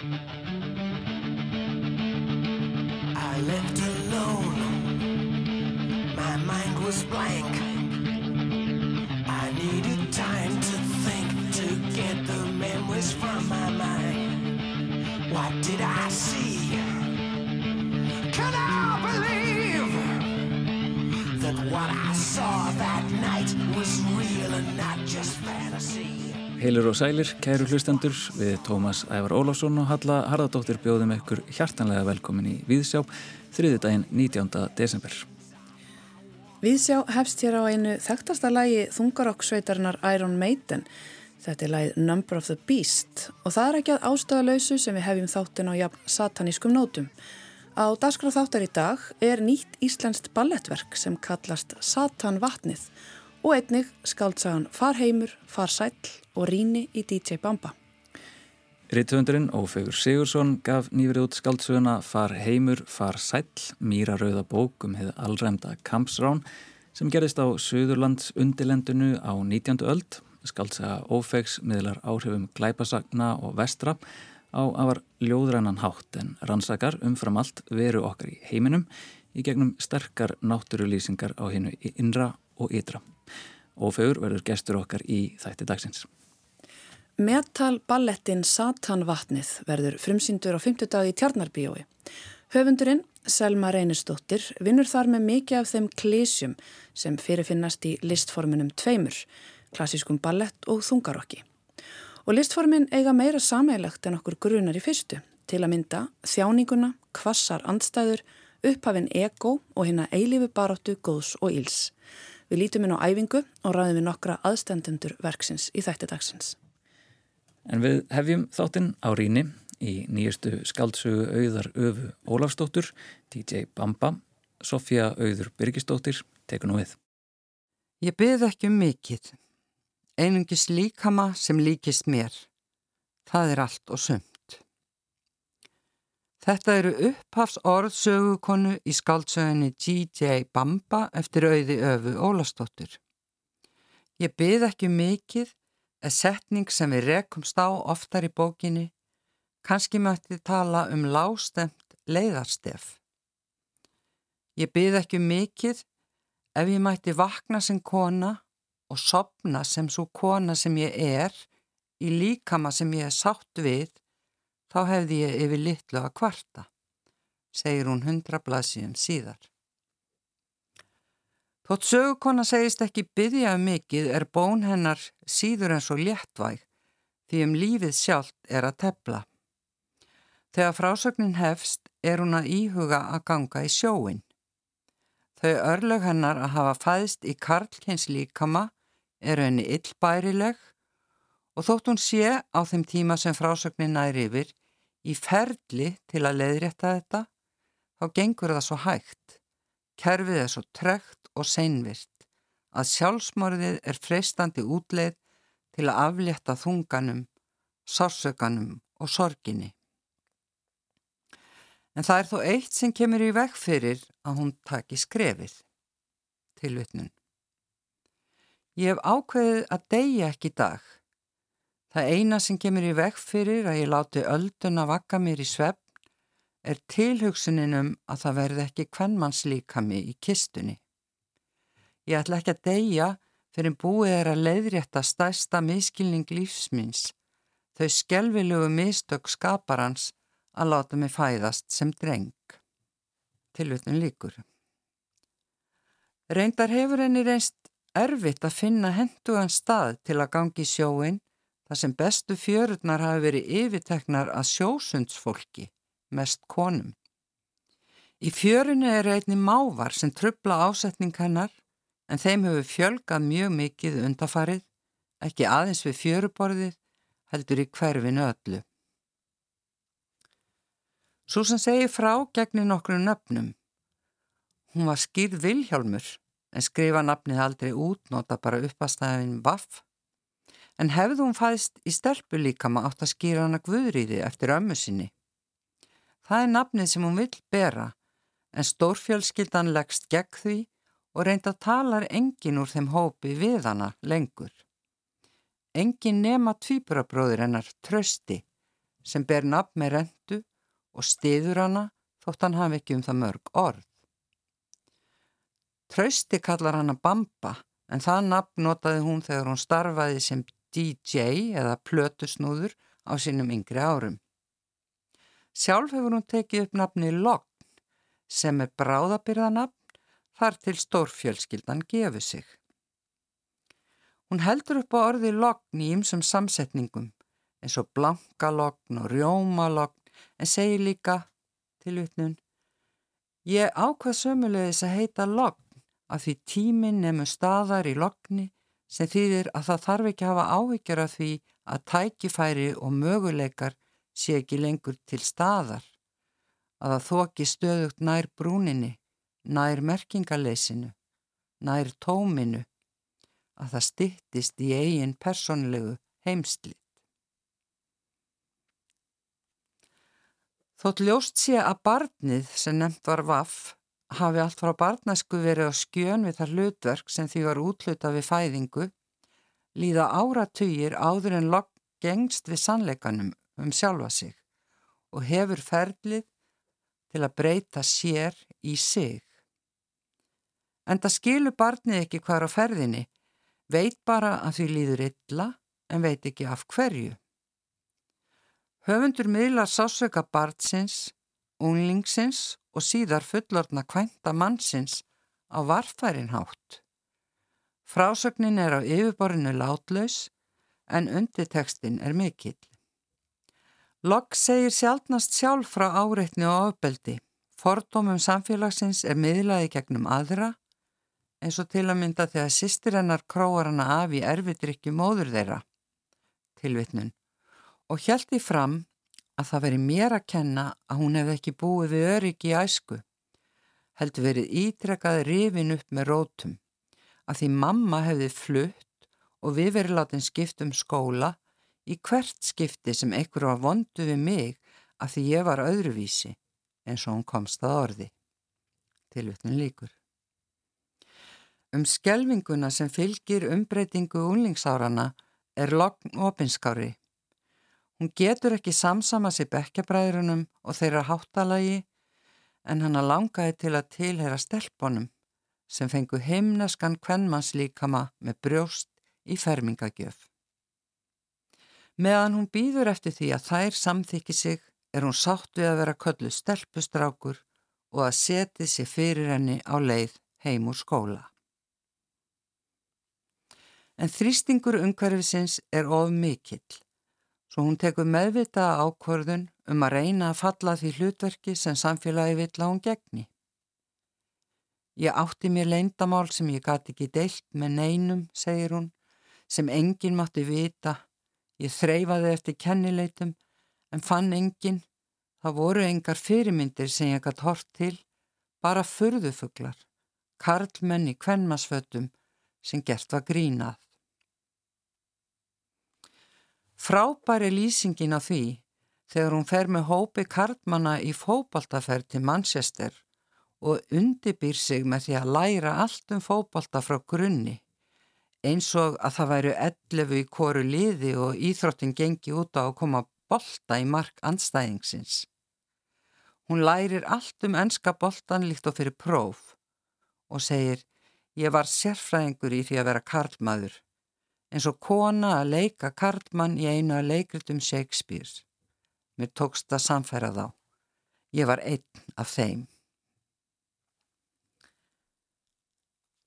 I left alone. My mind was blank. I needed time to think to get the memories from my mind. What did I see? Can I believe that what I saw that night was real and not just fantasy? Heilur og sælir, kæru hlustendur, við Tómas Ævar Ólafsson og Halla Harðardóttir bjóðum ykkur hjartanlega velkomin í Víðsjá, þriði daginn 19. desember. Víðsjá hefst hér á einu þekktasta lægi þungarokksveitarnar Iron Maiden. Þetta er lægið Number of the Beast og það er ekki að ástöðalausu sem við hefjum þáttin á jafn satanískum nótum. Á dagskráð þáttar í dag er nýtt íslenskt ballettverk sem kallast Satan vatnið og einnig skaldsagan Farheimur, Farsæll og Ríni í DJ Bamba. Rittvöndurinn Ófegur Sigursson gaf nýverið út skaldsöguna Far heimur, far sæll, mýra rauða bók um hefði allræmda kampsrán sem gerist á Suðurlands undilendinu á 19. öld. Skaldsaga Ófegs miðlar áhrifum glæpasagna og vestra á afar ljóðrænan hátt en rannsakar umfram allt veru okkar í heiminum í gegnum sterkar náttúrulýsingar á hennu innra og ytra. Ófegur verður gestur okkar í þætti dagsins. Metal-ballettin Satanvatnið verður frumsýndur á 50 dag í Tjarnarbíói. Höfundurinn, Selma Reynistóttir, vinnur þar með mikið af þeim klísjum sem fyrirfinnast í listformunum tveimur, klassískum ballett og þungarokki. Og listformin eiga meira sameilagt en okkur grunar í fyrstu, til að mynda þjáninguna, kvassar andstæður, upphafinn ego og hérna eilífi baróttu góðs og íls. Við lítum inn á æfingu og ræðum við nokkra aðstendendur verksins í þætti dagsins. En við hefjum þáttinn á Ríni í nýjastu skaldsögu auðar öfu Ólafsdóttur, DJ Bamba, Sofja auður Byrkistóttir, tekur nú við. Ég byrð ekki um mikið. Einungis líkama sem líkist mér. Það er allt og sumt. Þetta eru upphafs orðsögukonu í skaldsögunni G.J. Bamba eftir auði öfu Ólastóttur. Ég byrð ekki mikið eða setning sem við rekumst á oftar í bókinni, kannski mætti tala um lástemt leiðarstef. Ég byrð ekki mikið ef ég mætti vakna sem kona og sopna sem svo kona sem ég er í líkama sem ég er sátt við þá hefði ég yfir litlu að kvarta, segir hún hundra blaðsíum síðar. Þótt sögukonna segist ekki byggja um mikið er bón hennar síður en svo léttvæg því um lífið sjálft er að tepla. Þegar frásögnin hefst er hún að íhuga að ganga í sjóin. Þau örlög hennar að hafa fæðst í Karlkins líkama eru henni illbærileg og þótt hún sé á þeim tíma sem frásögnin næri yfir í ferli til að leiðrétta þetta, þá gengur það svo hægt. Kerfið er svo trekt og seinvirt að sjálfsmorðið er freistandi útleið til að aflétta þunganum, sársökanum og sorginni. En það er þó eitt sem kemur í veg fyrir að hún taki skrefið. Tilvitnun. Ég hef ákveðið að deyja ekki dag Það eina sem kemur í veg fyrir að ég láti öldun að vakka mér í svefn er tilhugsuninum að það verði ekki kvennmannslíkami í kistunni. Ég ætla ekki að deyja fyrir búið er að leiðrétta stærsta miskilning lífsmins, þau skelvilugu mistök skaparans að láta mig fæðast sem dreng. Tilvitun líkur. Reyndar hefur henni reynst erfitt að finna hendugan stað til að gangi sjóin þar sem bestu fjörurnar hafi verið yfirteknar að sjósundsfólki, mest konum. Í fjörunni er einni mávar sem trubla ásetning hennar en þeim hefur fjölgað mjög mikið undafarið, ekki aðeins við fjöruborðið, heldur í hverfinu öllu. Svo sem segir frá gegnir nokkru nöfnum. Hún var skýrð Vilhjálmur en skrifa nafnið aldrei út, nota bara uppastæðin Vaff en hefði hún fæðst í stelpu líkama átt að skýra hana guðrýði eftir ömmu sinni. Það er nafnið sem hún vill bera, en stórfjölskyldan leggst gegn því og reynda talar engin úr þeim hópi við hana lengur. Engin nema tvíburabróður hennar trösti sem ber nafn með rendu og stiður hana þótt hann hafi ekki um það mörg orð. Trausti kallar hana Bamba en það nafn notaði hún þegar hún starfaði sem DJ eða plötusnúður á sínum yngri árum. Sjálf hefur hún tekið upp nafni Logn sem er bráðabyrðanabn þar til stórfjölskyldan gefur sig. Hún heldur upp á orði logn í ymsum samsetningum eins og blankalogn og rjómalogn en segir líka til utnun Ég ákvað sömulegis að heita logn að því tíminn nefnum staðar í logni sem þýðir að það þarf ekki að hafa áhyggjur af því að tækifæri og möguleikar sé ekki lengur til staðar, að það þóki stöðugt nær brúninni, nær merkingaleysinu, nær tóminu, að það stittist í eigin personlegu heimslit. Þótt ljóst sé að barnið sem nefnt var vaff hafi allt frá barnasku verið á skjön við þar hlutverk sem því var útluta við fæðingu, líða áratugir áður en lokk gengst við sannleikanum um sjálfa sig og hefur ferlið til að breyta sér í sig. En það skilur barnið ekki hver á ferðinni, veit bara að því líður illa en veit ekki af hverju. Höfundur miðlar sásöka barnsins, unglingsins og síðar fullorna kvænta mannsins á varfærinhátt. Frásögnin er á yfirborinu látlaus en undirtekstin er mikill. Locke segir sjálfnast sjálf frá áreitni og ofbeldi. Fordómum samfélagsins er miðlaði gegnum aðra eins og til að mynda þegar sýstir hennar króar hana af í erfidrykju móður þeirra, tilvitnun, og hjælti fram að það veri mér að kenna að hún hefði ekki búið við öryggi í æsku, heldur verið ítrekkaði rifin upp með rótum, að því mamma hefði flutt og við verið látin skipt um skóla í hvert skipti sem einhver var vondu við mig að því ég var öðruvísi eins og hún komst að orði. Tilvittin líkur. Um skelvinguna sem fylgir umbreytingu úlningsárana er lokn opinskári. Hún getur ekki samsama sér bekkjabræðrunum og þeirra háttalagi en hann að langaði til að tilhera stelpunum sem fengu heimneskan kvennmannslíkama með brjóst í fermingagjöf. Meðan hún býður eftir því að þær samþykki sig er hún sátt við að vera köllu stelpustrákur og að setið sér fyrir henni á leið heim úr skóla. En þrýstingur umhverfisins er of mikill, svo hún tekur meðvitaða ákvörðun um að reyna að falla því hlutverki sem samfélagi vill að hún gegni. Ég átti mér leindamál sem ég gati ekki deilt með neinum, segir hún, sem enginn mátti vita Ég þreyfaði eftir kennileitum en fann engin, það voru engar fyrirmyndir sem ég gætt hort til, bara furðufuglar, karlmenn í kvennmasfötum sem gert var grínað. Frábæri lýsingin á því þegar hún fer með hópi karlmanna í fóbaltaferð til Manchester og undibýr sig með því að læra allt um fóbalta frá grunni eins og að það væru 11 í koru liði og íþróttin gengi út á að koma bolta í mark anstæðingsins. Hún lærir allt um enska boltan líkt og fyrir próf og segir ég var sérfræðingur í því að vera karlmaður eins og kona að leika karlmann í einu að leikritum Shakespeare. Mér tókst að samfæra þá. Ég var einn af þeim.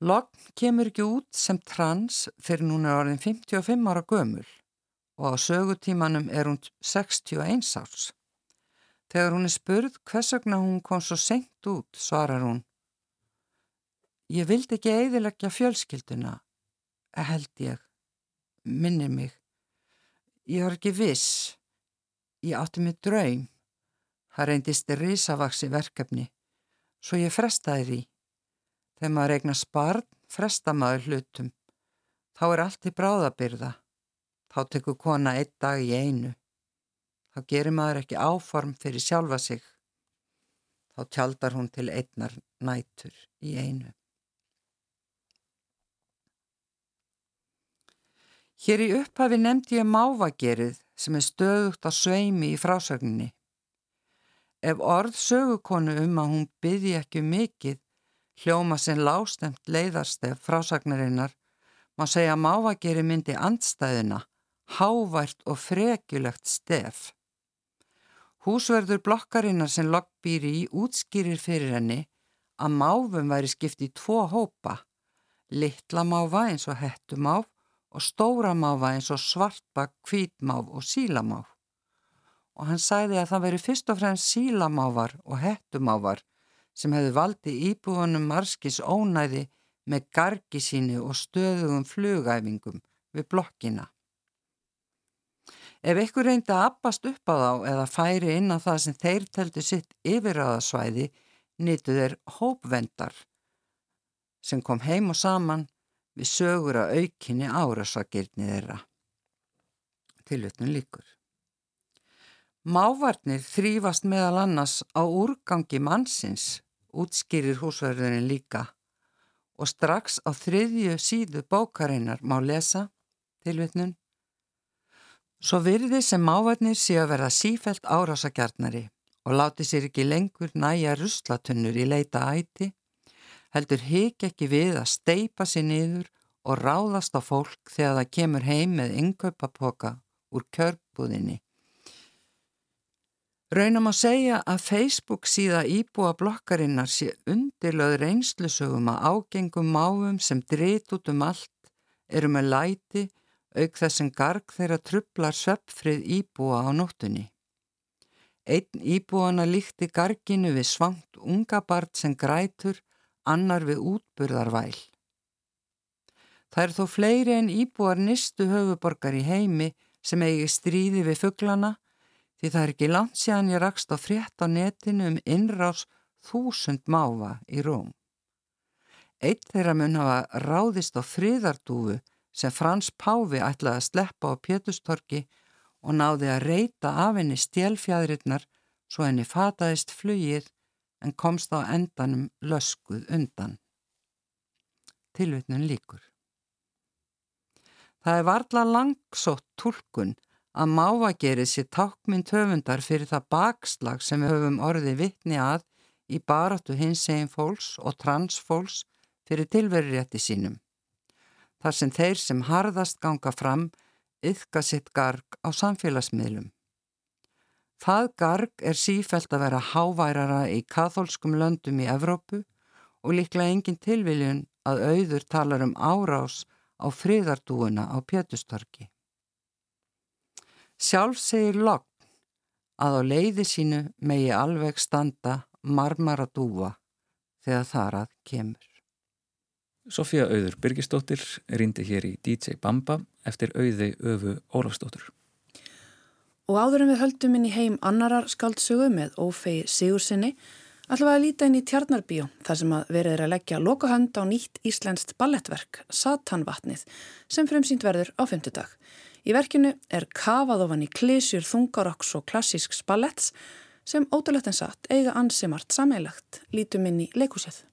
Logn kemur ekki út sem trans fyrir núna orðin 55 ára gömul og á sögutímanum er hún 61 árs. Þegar hún er spurð hvers vegna hún kom svo senkt út, svarar hún Ég vildi ekki eiðilegja fjölskylduna, held ég, minnir mig. Ég var ekki viss, ég átti mig draum. Það reyndist risavaksi verkefni, svo ég frestaði því. Þegar maður eignar sparn, fresta maður hlutum. Þá er allt í bráðabyrða. Þá tekur kona einn dag í einu. Þá gerir maður ekki áform fyrir sjálfa sig. Þá tjaldar hún til einnar nætur í einu. Hér í upphafi nefndi ég mávagerið sem er stöðugt á sveimi í frásögninni. Ef orð sögukonu um að hún byrji ekki um mikið hljóma sem lástemt leiðarstef frásagnarinnar má segja að mávageri myndi andstæðina, hávært og frekjulegt stef. Húsverður blokkarinnar sem býr í útskýrir fyrir henni að máfum væri skipt í tvo hópa, litla máfa eins og hettumáf og stóra máfa eins og svartbakk, hvítmáf og sílamáf. Og hann sæði að það veri fyrst og fremst sílamáfar og hettumáfar sem hefði valdi íbúanum marskis ónæði með gargi síni og stöðugum flugæfingum við blokkina. Ef ykkur reyndi að appast upp á þá eða færi inn á það sem þeir teldu sitt yfirraðasvæði, nýtu þeir hópvendar sem kom heim og saman við sögur að aukinni árasagirni þeirra. Tilvötnum líkur. Mávarnir þrýfast meðal annars á úrgangi mannsins, útskýrir húsverðurinn líka og strax á þriðju síðu bókarinnar má lesa, tilvötnum, Svo virði sem mávarnir sé að verða sífælt árásagjarnari og láti sér ekki lengur næja ruslatunnur í leita æti, heldur hik ekki við að steipa sér niður og ráðast á fólk þegar það kemur heim með yngöpapoka úr kjörbúðinni. Raunum að segja að Facebook síða íbúa blokkarinnar sé undirlöð reynslusögum að ágengum máum sem drít út um allt eru með læti auk þessum garg þeirra trublar sveppfrið íbúa á nóttunni. Einn íbúana líkti garginu við svangt unga bart sem grætur, annar við útburðarvæl. Það er þó fleiri en íbúar nistu höfuborgar í heimi sem eigi stríði við fugglana því það er ekki langt síðan ég rakst á frétt á netinu um innrás þúsund máfa í Róm. Eitt þeirra mun hafa ráðist á friðardúfu sem Frans Páfi ætlaði að sleppa á Pétustorki og náði að reyta af henni stjelfjæðirinnar svo henni fataðist flugið en komst á endanum löskuð undan. Tilvitnun líkur. Það er varla langsótt tólkun að mávagerið sér tákmynd höfundar fyrir það bakslag sem við höfum orðið vittni að í baratu hins eginn fólks og transfólks fyrir tilverurétti sínum þar sem þeir sem harðast ganga fram yfka sitt garg á samfélagsmiðlum. Það garg er sífælt að vera háværara í katholskum löndum í Evrópu og líklega engin tilviljun að auður talar um árás á fríðardúuna á Pétustorki. Sjálf segir Logg að á leiði sínu megi alveg standa marmara dúa þegar þar að kemur. Sofía Auður Byrgistóttir rindi hér í DJ Bamba eftir auði öfu Ólafstóttur. Og áður en við höldum inn í heim annarar skaldsögu með Ófei Sigursinni við að líta inn í Tjarnarbíó þar sem að verið er að leggja lokahönd á nýtt íslenskt ballettverk, Satanvatnið, sem fremsýnt verður á fymtudag. Í verkinu er kafað ofan í klísjur þungarokks og klassísks balletts sem ótrúlegt en satt eiga ansimart sameilagt lítum inn í leikusið.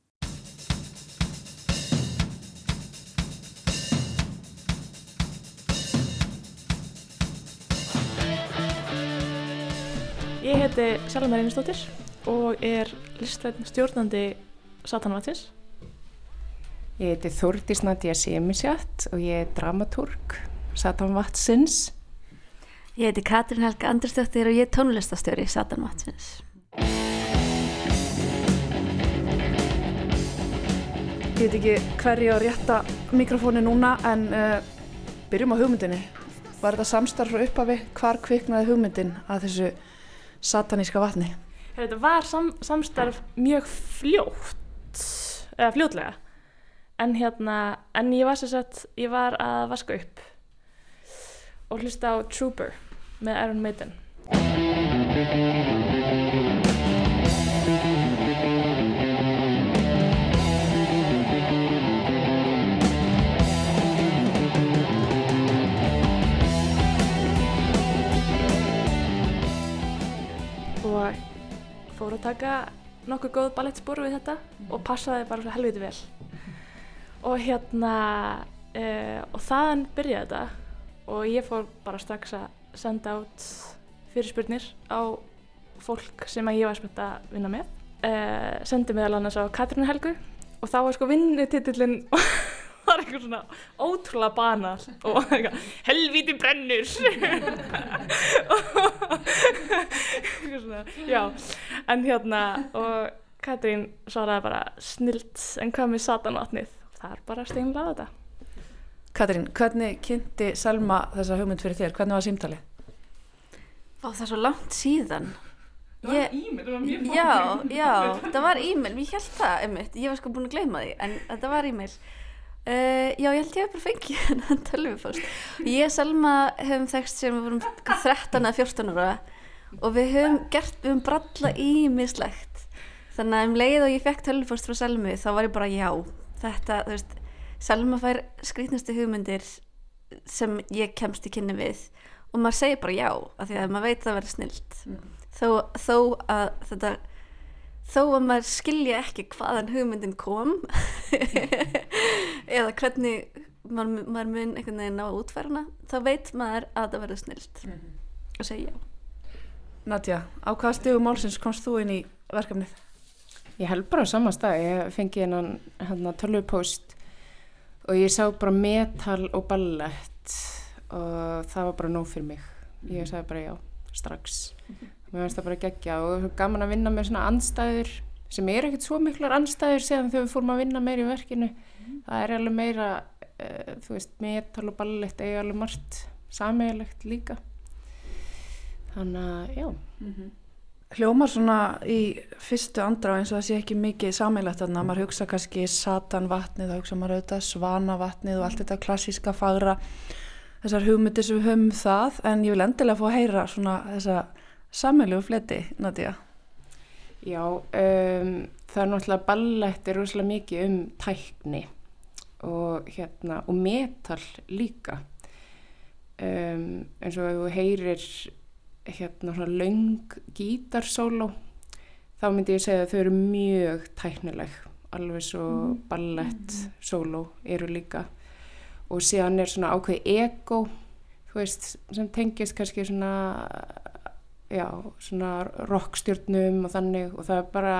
Ég heiti Sjálfur Einistóttir og er listræðin stjórnandi Satanvatsins. Ég heiti Þúrdís Nadja Semisjátt og ég er dramatúrk Satanvatsins. Ég heiti Katrin Helga Andristóttir og ég er tónlistastjóri Satanvatsins. Ég veit ekki hverju að rétta mikrofóni núna en uh, byrjum á hugmyndinni. Var þetta samstarf frá upphafi? Hvar kviknaði hugmyndin að þessu sataníska vatni? Þetta var sam, samstarf mjög fljótt, eða fljótlega, en hérna, en ég var sér satt, ég var að vaska upp og hlusta á Trooper með Iron Maiden. Fór að taka nokkuð góð ballettspor við þetta og passaði bara helviti vel. Og hérna uh, og þaðan byrjaði þetta. Og ég fór bara strax að senda át fyrirspurnir á fólk sem að ég var spennt að vinna með. Uh, sendi meðal annars á Katrínu Helgu. Og þá var sko vinnutitillin var eitthvað svona ótrúlega banal og eitthvað helvíti brennur eitthvað svona, já, en hérna og Katrín svaraði bara snilt en hvað með satanvatnið það er bara steinlega þetta Katrín, hvernig kynnti Selma þessa hugmynd fyrir þér? Hvernig var símtalið? Ó, það er svo langt síðan. Ég, e-mail, það var mjög já, já, það var e-mail, ég held það, einmitt, ég var sko búin að gleyma því, en þetta var e-mail. Uh, já, ég held ég hef bara fengið hennan tölvufóst. Ég og Selma hefum þekst sem við vorum 13 eða 14 ára og við höfum gert, við höfum bralla ímislegt. Þannig að um leið og ég fekk tölvufóst frá Selmu þá var ég bara já, þetta, þú veist, Selma fær skrýtnastu hugmyndir sem ég kemst í kynni við og maður segir bara já, af því að maður veit að það verður snilt. Þó, þó að þetta þó að maður skilja ekki hvaðan hugmyndin kom eða hvernig maður, maður mun einhvern veginn ná að útfæra hana þá veit maður að það verður snilt og segja já Nadja, á hvaða stegu málsins komst þú inn í verkefnið? Ég held bara á sama stað, ég fengi hennan hérna, tölvupóst og ég sá bara metal og ballett og það var bara nóg fyrir mig. Ég sagði bara já, strax. Mér finnst það bara geggja og er gaman að vinna með svona anstæður sem er ekkert svo miklar anstæður séðan þegar við fórum að vinna meira í verkinu. Það er alveg meira, uh, þú veist, metal og ballett eiga alveg margt sameiglegt líka. Þannig að, já. Hljómar svona í fyrstu andra eins og það sé ekki mikið sammeilegt þarna, maður hugsa kannski satanvatnið, þá hugsa maður auðvitað svanavatnið og allt þetta klassíska fagra þessar hugmyndir sem við höfum um það en ég vil endilega fá að heyra svona þessa sammeilu fleti, Nadia. Já, um, það er náttúrulega ballett er rosalega mikið um tækni og, hérna, og metal líka. Um, eins og ef þú heyrir hérna svona löng gítarsóló þá myndi ég segja að þau eru mjög tæknileg, alveg svo ballett sóló eru líka og síðan er svona ákveð ego, þú veist, sem tengist kannski svona já, svona rockstjórnum og þannig og það er bara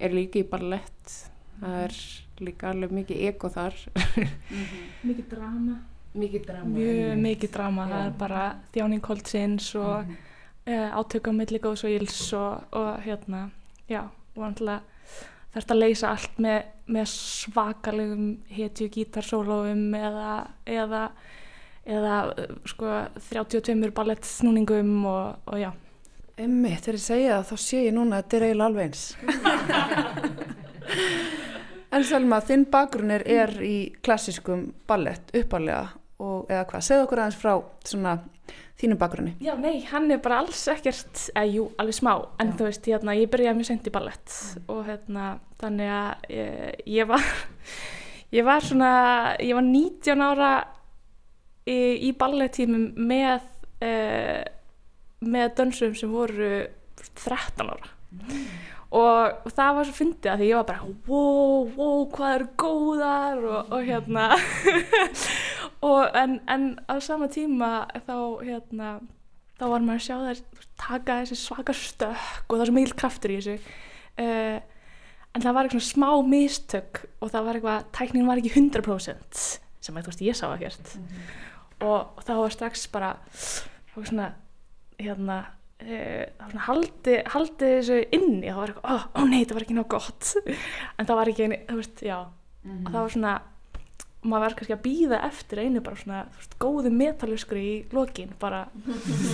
er líka í ballett. Það er líka alveg mikið ego þar. Mikið drama. Mikið drama mjög mikið drama, það er bara þjáning holdsins og mm átökum milli góðs og íls og, og hérna, já, og náttúrulega þarfst að leysa allt með, með svakalegum hetju gítarsólóum eða, eða, eða sko 32 ballett snúningum og, og já. Emmi, þegar ég segja það þá sé ég núna að þetta er eiginlega alveg eins. en Selma, þinn bakgrunnir er í klassískum ballett uppalega og eða hvað, segð okkur aðeins frá svona þínum bakgrunni. Já, nei, hann er bara alls ekkert, eða jú, alveg smá, en þú veist, hérna, ég byrjaði mjög sent í ballett og hérna, þannig að ég, ég var, ég var svona, ég var 19 ára í, í ballettímum með, uh, með dönsum sem voru 13 ára. Og, og það var svo fyndið að því ég var bara wow, wow, hvað eru góðar og, og hérna. Og en, en á sama tíma þá hérna þá var maður að sjá þær taka þessi svaka stökk og það er svo mikil kraftur í þessu. Uh, en það var eitthvað smá mistök og það var eitthvað, tæknin var ekki 100% sem að þú veist ég sá ekkert. Og, og þá var strax bara svona hérna var svona haldi, haldi þessu inni og það var eitthvað, ó, ó nei, það var ekki nóg gott. En það var ekki, eini- þú veist, já. Og það var svona maður var kannski að býða eftir einu bara svona veist, góðu metaluskur í lokin bara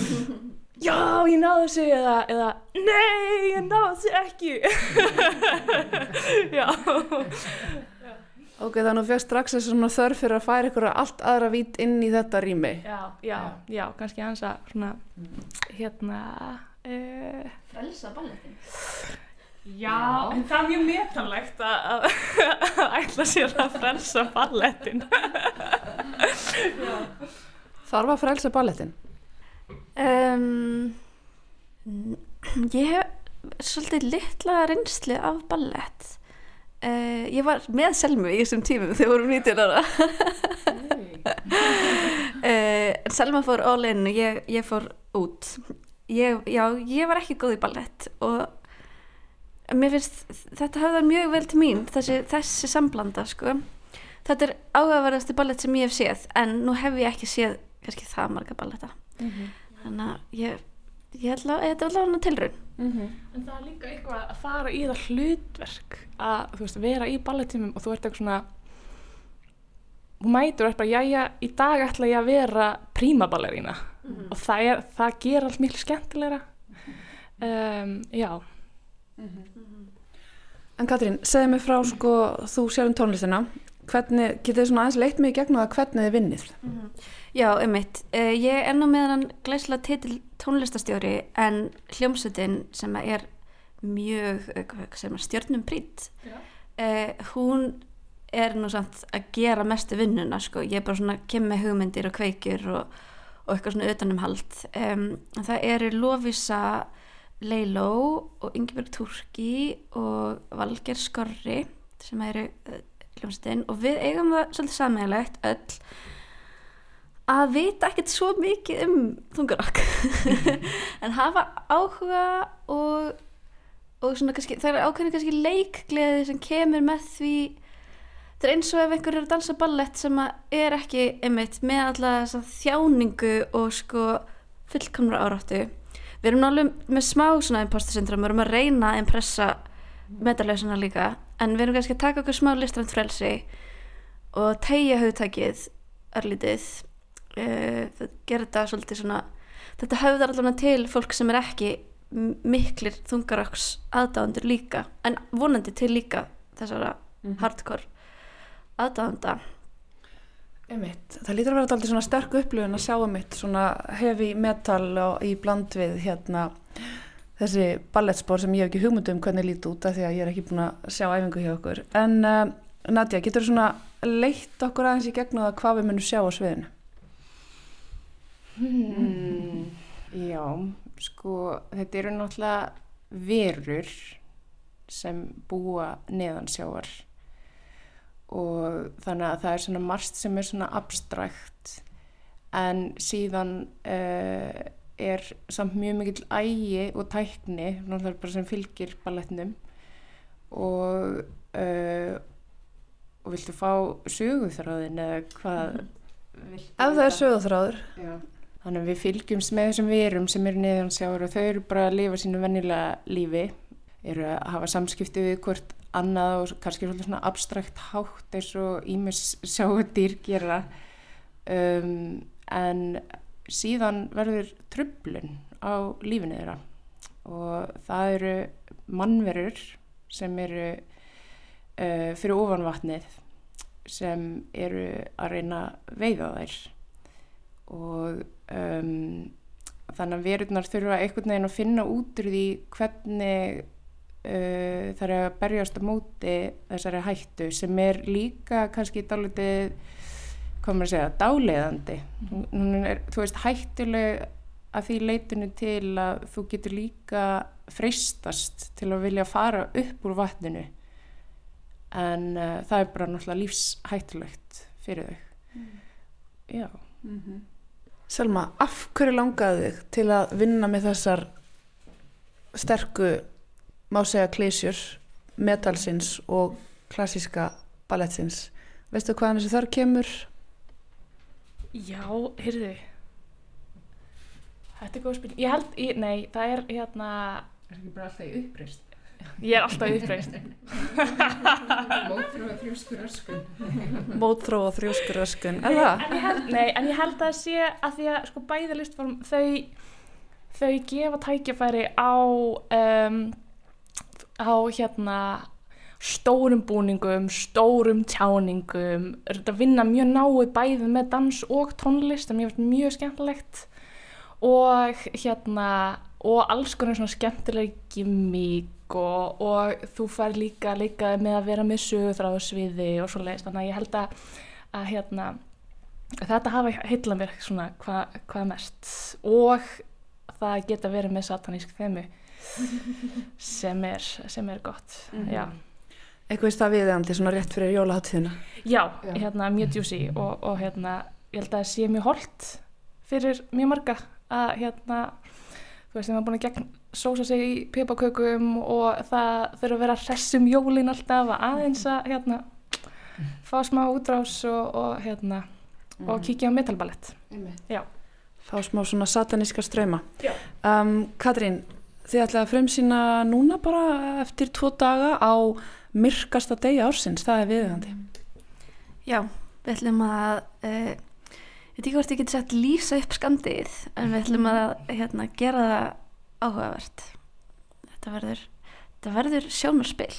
já, ég náðu þessu eða, eða nei, ég náðu þessu ekki. Já Ok, þannig að þú fegst strax þessu svona þörf fyrir að færa ykkur allt aðra vít inn í þetta rými. já, já, já, kannski hans að svona hérna uh, Frelsa balletin já, en það er mjög metanlegt að, ætla sér að frelsa ballettin Þarf að frelsa ballettin. um, Ég hef svolítið litla reynslu af ballett uh, Ég var með Selmu í þessum tímum þegar vorum 19 ára. En Selma fór all in og ég, ég fór út. Ég, já, ég var ekki góð í ballett og mér finnst þetta höfðar mjög vel til mín þessi, þessi samblanda sko. Þetta er áhugaverðasti ballett sem ég hef séð en nú hef ég ekki séð kannski það marga balletta. Þannig að ég, ég held að þetta er allavega hana tilraun En það er líka eitthvað að fara í það hlutverk að þú veist, vera í balletímum og þú ert eitthvað svona þú mætur og er bara, jæja, í dag ætla ég að vera prímaballerína og það, er, það ger allt miklu skemmtilegra. Um, Já, En Katrín, segðu mig frá sko, þú sér um tónlistina. Hvernig, getið þið svona aðeins leitt mig í gegnum það hvernig þið vinnið Já, einmitt. Uh, ég er nú með hann glæslega titil tónlistastjóri en hljómsveitin sem er mjög uh, stjórnum prýtt uh, hún er nú samt að gera mestu vinnuna sko. ég er bara svona kem með hugmyndir og kveikjur og, og eitthvað svona utanumhald um, það eru Lovisa Leiló og Ingeborg Turki og Valger Skorri sem eru uh, hljómsveitin og við eigum það svolítið sammeðilegt öll að vita ekkert svo mikið um þungarakk en hafa áhuga og, og svona kannski, það er ákveðin kannski leikgleði sem kemur með því. Það er eins og ef einhver er að dansa ballett sem er ekki einmitt með þessa þjáningu og sko fullkomra áráttu. Við erum náttúrulega með smá svona imposter syndrom, við erum að reyna að impressa metalauðsuna líka en við erum kannski að taka okkur smá listrænt frelsi og tegja hugtakið örlítið það gerir þetta svolítið svona þetta höfðar allavega til fólk sem er ekki miklir þungaröks aðdáðandur líka en vonandi til líka þessara hardcore aðdáðanda Einmitt. Það lítur að vera alltaf svona sterk upplifun að sjá um mitt svona heavy metal og í bland við hérna þessi ballettspor sem ég hef ekki hugmyndu um hvernig líti út af því að ég er ekki búin að sjá æfingu hjá okkur. En uh, Nadja, getur þú svona leitt okkur aðeins í gegnum það hvað við munum sjá á sviðinu? Mm, já, sko, þetta eru náttúrulega verur sem búa neðan sjáar og þannig að það er svona margt sem er svona abstrakt. En síðan uh, er samt mjög mikill ægi og tækni náttúrulega bara sem fylgir balletnum og uh, og viltu fá söguþráðin eða hvað viltu Ef það er vita? Þannig að við fylgjumst með þessum verum sem eru niðan sjáur og þau eru bara að lifa sínu vennilega lífi, eru að hafa samskipti við hvort annað og kannski svona abstrakt hátt eins og ímis sjáudýr gera. Um, en síðan verður trublun á lífinu þeirra og það eru mannverur sem eru uh, fyrir ofan vatnið sem eru að reyna veiða þær og um, þannig að verurnar þurfa einhvern veginn að finna út úr því hvernig uh, það er að berjast á móti þessari hættu sem er líka kannski dálítið hvað maður að segja, dáleiðandi. Er, þú veist, hættuleg að því leitinu til að þú getur líka freistast til að vilja fara upp úr vatninu. En uh, það er bara náttúrulega lífshættulegt fyrir þau. Já Selma, af hverju langaði þig til að vinna með þessar sterku, má segja, klísjur, metalsins og klassíska ballettsins? Veistu hvaðan þessi þar kemur? já, heyrðu Þetta er góð spil Ég held, ég, nei, það er hérna Er ekki bara alltaf í uppreist? Ég er alltaf uppreist Mótfrá þrjúskur öskun. Mótþró og þrjóskur öskun, er það? en nei, en ég held að það sé að því að sko bæði listform þau, þau gefa tækifæri á um, á hérna stórum búningum, stórum tjáningum, er þetta að vinna mjög náið bæði með dans og tónlist ég finnst mjög skemmtilegt og hérna og alls konar svona skemmtileg gimmick og, og þú fær líka líka með að vera með sögurþráðu sviði og svo leiðist þannig að ég held að, að hérna þetta hafa heitla mér svona hvað hva mest og það geta verið með satanísk þemu sem er, sem er gott já. Eitthvað í stað viðeigandi svona rétt fyrir jólaháttíðina. Já, Já. hérna mjög djúsi og, og hérna ég held að það sé mjög holdt fyrir mjög marga að hérna, þú veist, þeim var búin að gegn sósa sig í pipakökum og það þurfa að vera hressum jólin alltaf að aðeins að hérna, fá smá útrás og, og hérna og kíkja á metalballett Já, Fá smá svona sataníska ströyma. Já. Um, Katrín, þið ætlaði að fremsýna núna bara eftir tvo daga á myrkasta degi ársins, það er viðegandi. Já, við ætlum að uh, ég veit ekki hvort ég geti sett lýsa upp skandið en við ætlum að hérna, gera það áhugavert þetta verður, þetta verður sjónarspil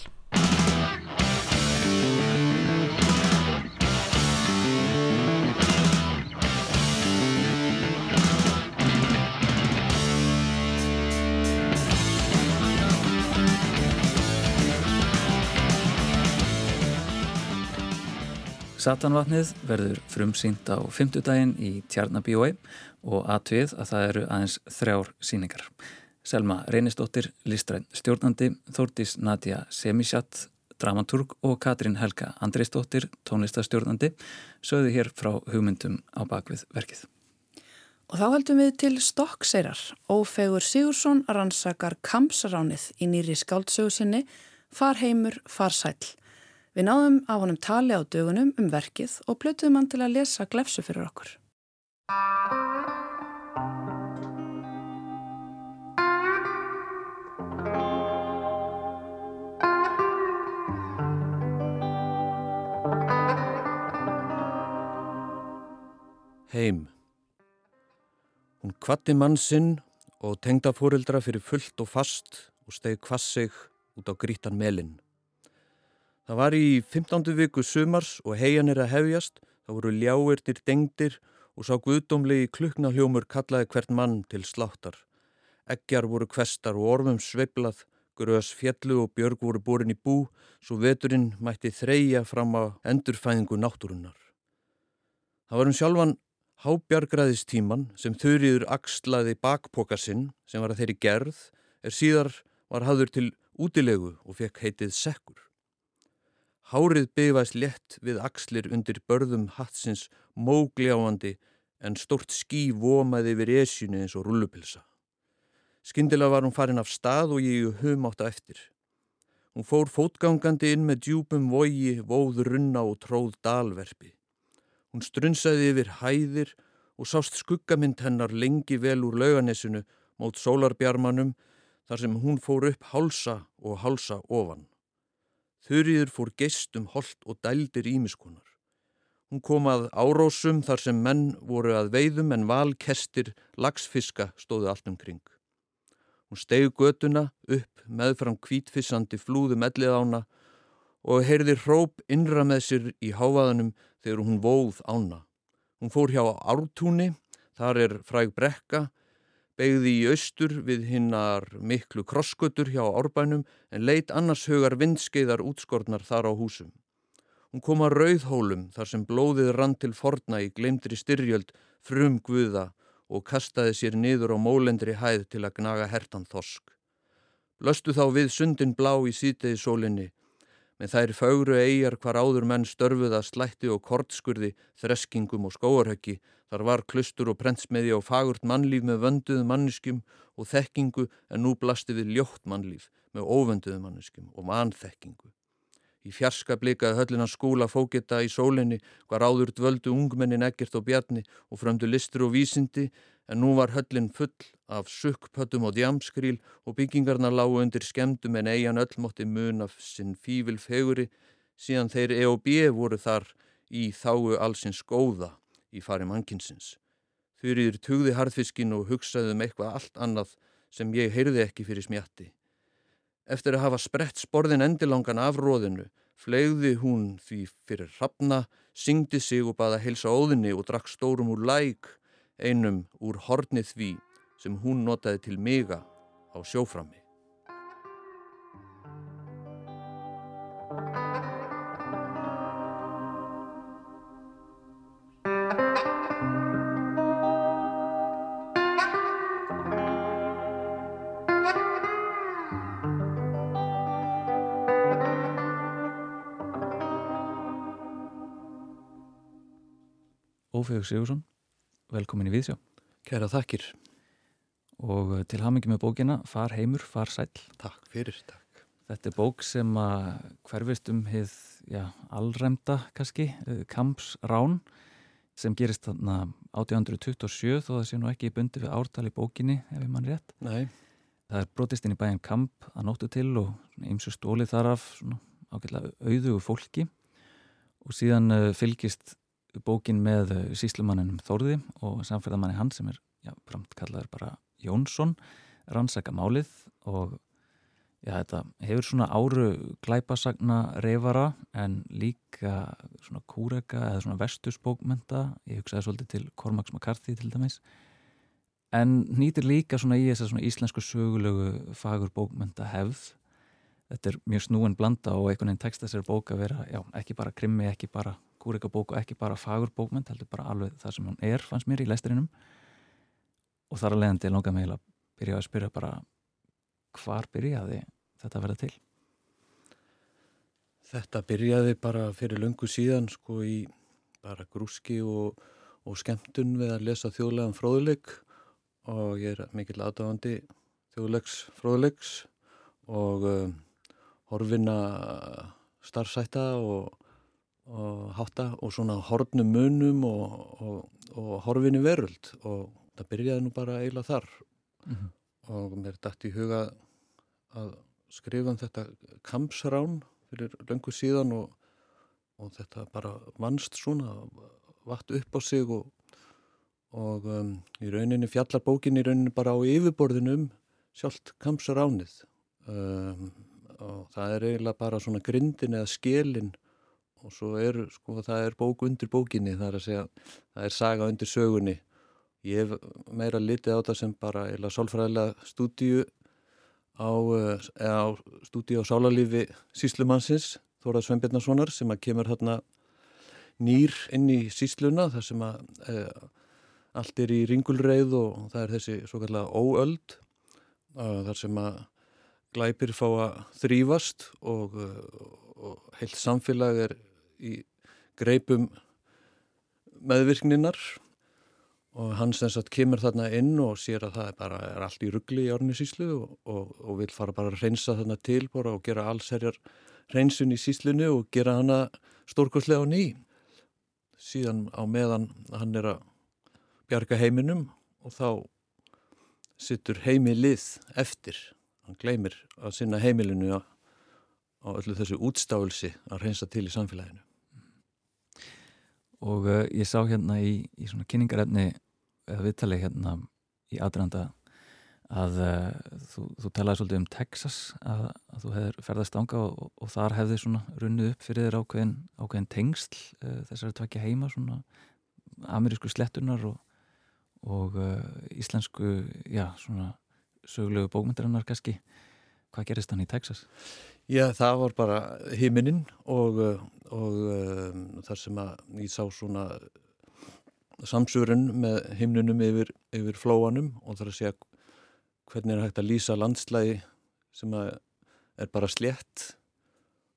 Satanvatnið verður frumsýnt á fymtudaginn í Tjarnabíói og aðtvið að það eru aðeins þrjár síningar. Selma Reynistóttir, listræn stjórnandi, Þórtís Nadja Semisjat, dramaturg og Katrín Helga Andreistóttir, tónlistastjórnandi, sögðu hér frá hugmyndum á bakvið verkið. Og þá heldum við til Stokkseirar. Ófegur Sigursson rannsakar kampsaránið í nýri skáldsögu sinni Far heimur, far sæl. Við náðum á honum tali á dögunum um verkið og blötuðum hann til að lesa glefsu fyrir okkur. Heim. Hún kvatti mann sinn og tengda fóreldra fyrir fullt og fast og stegi kvassig út á grítan melinn. Það var í 15. viku sumars og heian er að hefjast, það voru ljáirnir dengdir og sá guðdómlegi klukna hljómur kallaði hvert mann til sláttar. Eggjar voru kvestar og orfum sveiblað, grös fjallu og björg voru borin í bú, svo veturinn mætti þreja fram á endurfæðingu náttúrunnar. Það var um sjálfan hábjargræðistíman sem þurriður axlaði bakpoka sinn sem var að þeirri gerð er síðar var hafður til útilegu og fekk heitið sekkur. Hárið byggvæst létt við axlir undir börðum hatsins mógljáandi en stort skí vomaði yfir esjunni eins og rullupilsa. Skyndilega var hún farin af stað og ég hum átta eftir. Hún fór fótgangandi inn með djúpum vogi, vóð runna og tróð dalverfi. Hún strunsaði yfir hæðir og sást skuggamind hennar lengi vel úr lauganessinu mót sólarbjarmanum þar sem hún fór upp hálsa og hálsa ofan. Þurriður fór geistum holt og dældir ímiskonar. Hún kom að árósum þar sem menn voru að veiðum en valkestir lagsfiska stóðu allt umkring. Hún stegu götuna upp meðfram kvítfissandi flúðu mellið ána og heyrði hróp innra með sér í hávaðanum þegar hún vóð ána. Hún fór hjá ártúni, þar er fræg brekka, beigði í austur við hinnar miklu krossgötur hjá árbænum en leitt annars högar vindskeiðar útskortnar þar á húsum. Hún kom að rauðhólum þar sem blóðið rann til forna í glemdri styrjöld frum guða og kastaði sér niður á mólendri hæð til að gnaga hertan þosk. Löstu þá við sundin blá í sítiði sólinni, með þær fögru eigjar hvar áður menn störfuða slætti og kortskurði, þreskingum og skóarhöggi, þar var klustur og prentsmiði á fagurt mannlíf með vönduðu manniskum og þekkingu en nú blasti við ljótt mannlíf með óvönduðu manniskum og mannþekkingu. Í fjarska blikaði höllina skúla fókita í sólinni hvar áður dvöldu ungmennin ekkert og bjarni og frömdu listur og vísindi en nú var höllin full af sukkpöttum og djamskrýl og byggingarna lágu undir skemdum en eigin öll mótti mun af sinn fívil feguri síðan þeir E.O.B. voru þar í þáu allsins góða í fari mannkinsins. Þurriður tugði harðfiskin og hugsaði um eitthvað allt annað sem ég heyrði ekki fyrir smjatti. Eftir að hafa sprett sporðin endilangan af róðinu, flegði hún því fyrir hrafna, syngdi sig og baða heilsa óðinni og drakk stórum úr læk, einum úr hornið því sem hún notaði til miga á sjóframi. Ófegur Sigursson velkomin í Víðsjá. Kæra þakkir. Og eh, til hamingi með bókina Far heimur, far sæl. Takk fyrir, takk. Þetta er bók sem að hverfist um hið, já, allræmda kannski, eh, Kamps Rán sem gerist þarna 1827 þó það sé nú ekki í bundi við ártal í bókinni ef ég mann rétt. Nei. Það er brotist inn í bæinn Kamp að nóttu til og eins og stólið þar af ágætlega auðugu fólki og síðan fylgist bókin með uh, síslumanninum Þórði og samferðamanni hann sem er já, framt kallaður bara Jónsson rannsaka málið og já, þetta hefur svona áru glæpasagna reyfara en líka svona kúrega eða svona vestusbókmenta ég hugsaði svolítið til Cormax McCarthy til dæmis. En nýtir líka svona í þess að íslensku sögulegu fagur bókmenta hefð þetta er mjög snúin blanda og einhvern veginn tekst þessari bók að vera, já, ekki bara krimmi, ekki bara kúrika bók og ekki bara fagur bókment, heldur bara alveg það sem hún er, fannst mér í læsturinnum og þar að leiðandi langar mig að byrja að spyrja bara hvar byrjaði þetta að vera til? Þetta byrjaði bara fyrir löngu síðan sko í bara grúski og, og skemmtun við að lesa þjóðlegan fróðuleik og ég er mikill aðdáðandi þjóðleiks fróðuleiks og um, horfina starfsætta og, og hátta og svona horfnum munum og, og, og horfinu veröld. Og það byrjaði nú bara eiginlega þar. Mm -hmm. og mér dætti í huga að skrifa um þetta kampsrán fyrir löngu síðan og þetta bara vannst svona vatt upp á sig og um, í rauninni fjallarbókin í rauninni bara á yfirborðinu um sjálft kampsránið. Um, og það er eiginlega bara svona grindin eða skilin og svo er, sko, það er bók undir bókinni, það er að segja, það er saga undir sögunni. Ég hef meira litið á það sem bara eiginlega sálfræðilega stúdíu á, eða á stúdíu á sálarlífi síslumannsins, Þórað Sveinbjörnarssonar, sem að kemur hérna nýr inn í sísluna, þar sem að e, allt er í ringulreið og það er þessi svo kallega óöld, þar sem að glæpir fá að þrýfast og, og heilt samfélag er í greipum meðvirkninar og hann sem sagt kemur þarna inn og sér að það er bara er allt í ruggli í árni síslu og, og, og vil fara bara að reynsa þarna til bara og gera allserjar reynsun í síslunu og gera hana stórkoslega á ný síðan á meðan hann er að bjarga heiminum og þá sittur heimilið eftir hann gleymir að sinna heimilinu á, öllu þessu útstáðulsi að reynsa til í samfélaginu. Og uh, ég sá hérna í, í svona kynningarefni eða viðtali hérna í aðranda að uh, þú, þú talaði svolítið um Texas að, að þú hefur ferðast ánga og, og, og þar hefði svona runnið upp fyrir þér ákveðin, ákveðin tengsl uh, þessari tvekja heima svona amerísku slettunar og, og íslensku, já svona sögulegu bókmyndarinnar kannski hvað gerist hann í Texas? Já, það var bara himinin og, og um, þar sem að ég sá svona samsörun með himnunum yfir, yfir flóanum og þar að segja hvernig er hægt að lýsa landslægi sem að er bara slétt.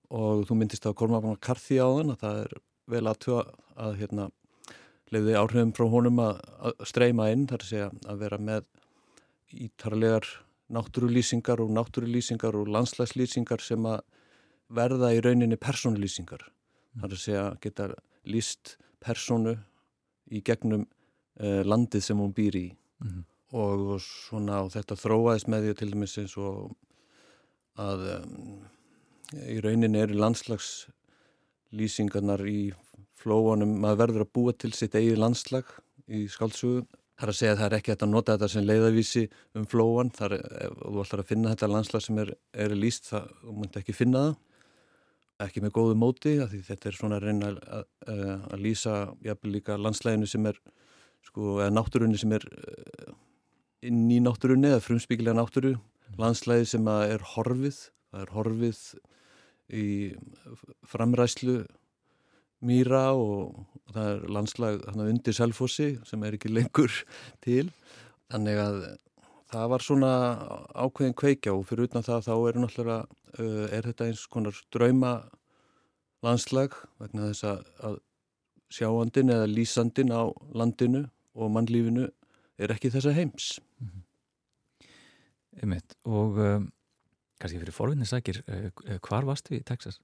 Og þú myndist á Kormáfana Karþi á þann að það er vel aðtöða að hérna leiði áhrifum frá honum að, að streyma inn þar að segja að vera með ítarlegar náttúrulýsingar og náttúrulýsingar og landslæslýsingar sem að verða í rauninni personlýsingar. Mm. Það er að segja geta líst personu í gegnum eh, landið sem hún býr í mm. og, og svona og þetta þróaðist með því til dæmis eins og að um, í rauninni eru landslagslýsingarnar í flóanum, maður verður að búa til sitt eigi landslag í skáldsugum Það er að segja að það er ekki að nota þetta sem leiðavísi um flóan, þar ef þú ætlar að finna þetta landslag sem er, er líst, það, þú múnt ekki finna það, ekki með góðu móti, því þetta er svona að reyna að, að, að lýsa jafnvel líka landslæginu sem er, sko, eða náttúrunni sem er eh, inn í náttúrunni, eða frumspíkilega náttúru, landslægi sem er horfið, það er horfið í framræslu mýra og það er landslag undir Selfossi sem er ekki lengur til þannig að það var svona ákveðin kveikja og fyrir utan það þá er náttúrulega uh, er þetta eins konar drauma landslag vegna þess að sjáandin eða lýsandin á landinu og mannlífinu er ekki þessa heims. Mm -hmm. Einmitt. Og um, kannski fyrir forvinnisækir, uh, uh, hvar varst við í Texas?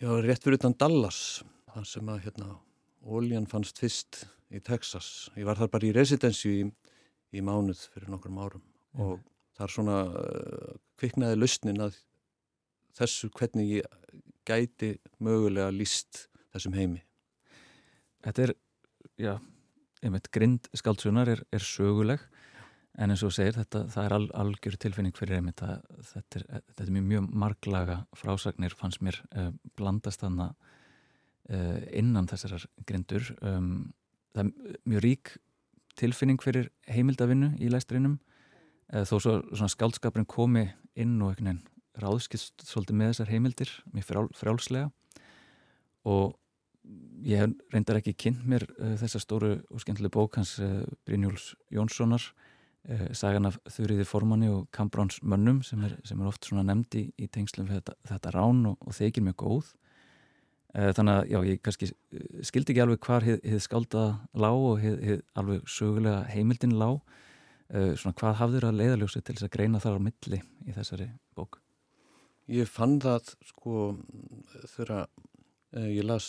Já, rétt fyrir utan Dallas, þar sem að hérna, óljan fannst fyrst í Texas. Ég var þar bara í residensju í, í mánuð fyrir nokkrum árum mm og þar svona uh, kviknaði lausnin að þessu hvernig ég gæti mögulega líst þessum heimi. Þetta er, já, einmitt grind skaldsunar er, er söguleg en eins og segir þetta, það er al, algjör tilfinning fyrir einmitt að þetta er, þetta er mjög, mjög marglaga frásagnir fannst mér uh, blandast þannig uh, innan þessar grindur um, það er mjög rík tilfinning fyrir heimildavinnu í læsturinnum þó svo svona skaldskapurinn komi inn og ráðskist svolítið með þessar heimildir mjög frjál, frjálslega. Og ég reyndar ekki kynnt mér uh, þessa stóru og skemmtileg bók hans uh, Brynjúls Jónssonar uh, sagan af þurriði formanni og Kambráns mönnum sem er, sem er oft nefndi í, í tengslum þetta, þetta rán og, og þeikir mjög góð þannig að já, ég kannski skildi ekki alveg hvar hefði skáldaða lág og hefði alveg sögulega heimildin lág svona hvað hafður að leiðaljósi til þess að greina þar á milli í þessari bók? Ég fann það sko þegar ég las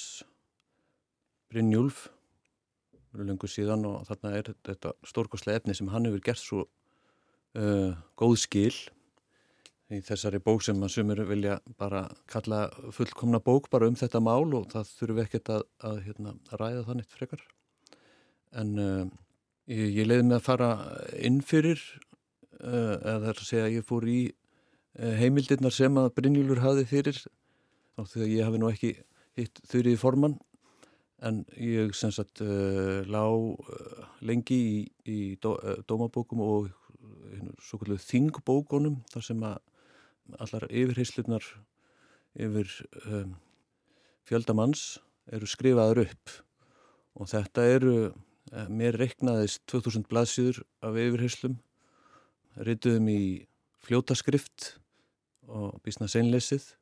Brynjúlf lengur síðan og þarna er þetta stórkoslega efni sem hann hefur gert svo uh, góð skil í þessari bók sem að sumur vilja bara kalla fullkomna bók bara um þetta mál og það þurfum ekkert að, að, hérna, að ræða það neitt frekar. En uh, ég, ég leiði með að fara inn fyrir uh, eða það er að segja að ég fór í uh, heimildirnar sem að Brynjúlur hafi fyrir og þegar ég hafi nú ekki hitt þurrið formann. En ég sem sagt lá uh, lengi í, í dó, dómabókum og þingbókunum þar sem að allar yfirheyslunar yfir um, fjöldamanns eru skrifaður upp og þetta eru uh, mér reiknaðist 2000 blaðsýður af yfirheyslum rituðum í fljótaskrift og bísna seinleysið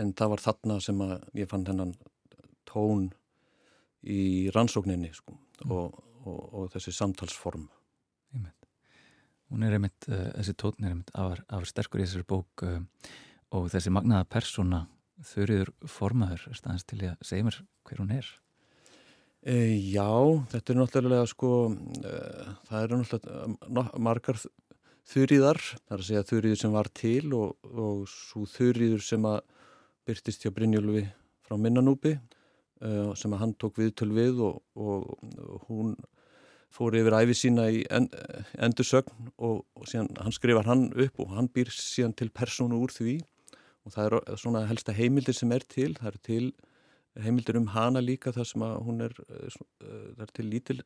en það var þarna sem að ég fann hennan tón í rannsókninni sko, mm. og, og, og þessi samtalsform Einmitt. Hún er einmitt, uh, þessi tótn er einmitt afar, afar sterkur í þessari bók uh, og þessi magnaða persóna þurriður formaður er staðans til að segja mér hver hún er? E, Já, þetta er náttúrulega sko, uh, það eru náttúrulega margar þurriðar, það er að segja þurriður sem var til og, og svo þurriður sem að byrtist hjá Brynjólfi frá Minnanúpi uh, sem að hann tók viðtöl við og, og, og hún fór yfir æfi sína í en, endursögn og, og síðan hann skrifar hann upp og hann býr síðan til persónu úr því. Og það er svona helsta heimildir sem er til, það er til heimildir um hana líka þar sem að hún er, uh, það er til lítil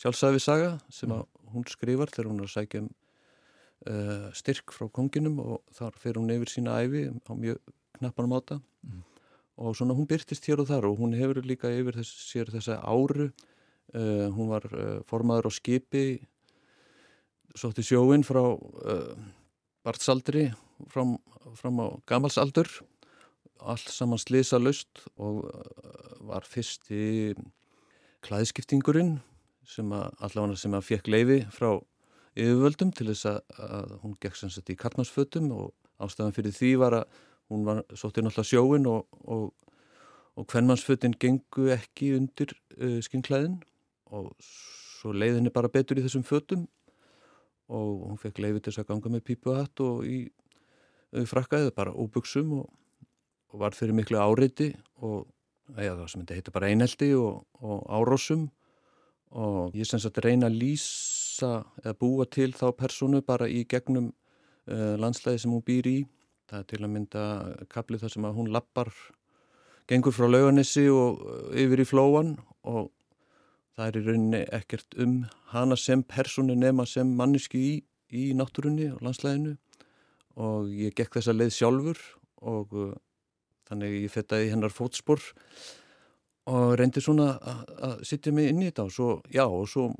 sjálfsæfi saga sem að hún skrifar þegar hún er að sækja um uh, styrk frá konginum og þar fer hún yfir sína æfi á mjög knappanum áta mm. Og svona hún byrtist hér og þar og hún hefur líka yfir þess, sér þessa áru uh, hún var uh, formaður á skipi sótti sjóin frá uh, bartsaldri fram, fram á gamalsaldur allt saman slisa löst og var fyrst í klæðskiptingurinn sem að allavega sem að fekk leifi frá yfirvöldum til þess að, að hún gekk sannsett í kartmansfötum og ástæðan fyrir því var að hún var sóttið náttúrulega sjóin og, og, og hvernmannsfötinn gengu ekki undir skinnklæðin og svo leiði henni bara betur í þessum fötum. Og hún fekk leiði til þess að ganga með pípu og hatt og í frakkaðið bara óbuksum og, og var fyrir miklu áreiti og ja, það sem þetta heitir bara eineldi og árósum og ég sem sagt reyna að lýsa eða búa til þá personu bara í gegnum uh, landslæði sem hún býr í. Það er til að mynda kaplið þar sem að hún lappar, gengur frá lauganissi og uh, yfir í flóan og það er í rauninni ekkert um hana sem personu nema sem manniski í, í náttúrunni og landslæðinu og ég gekk þessa leið sjálfur og uh, þannig ég fettaði hennar fótspor og reyndi svona að sittja mig inn í þetta. Og svo, já, og svo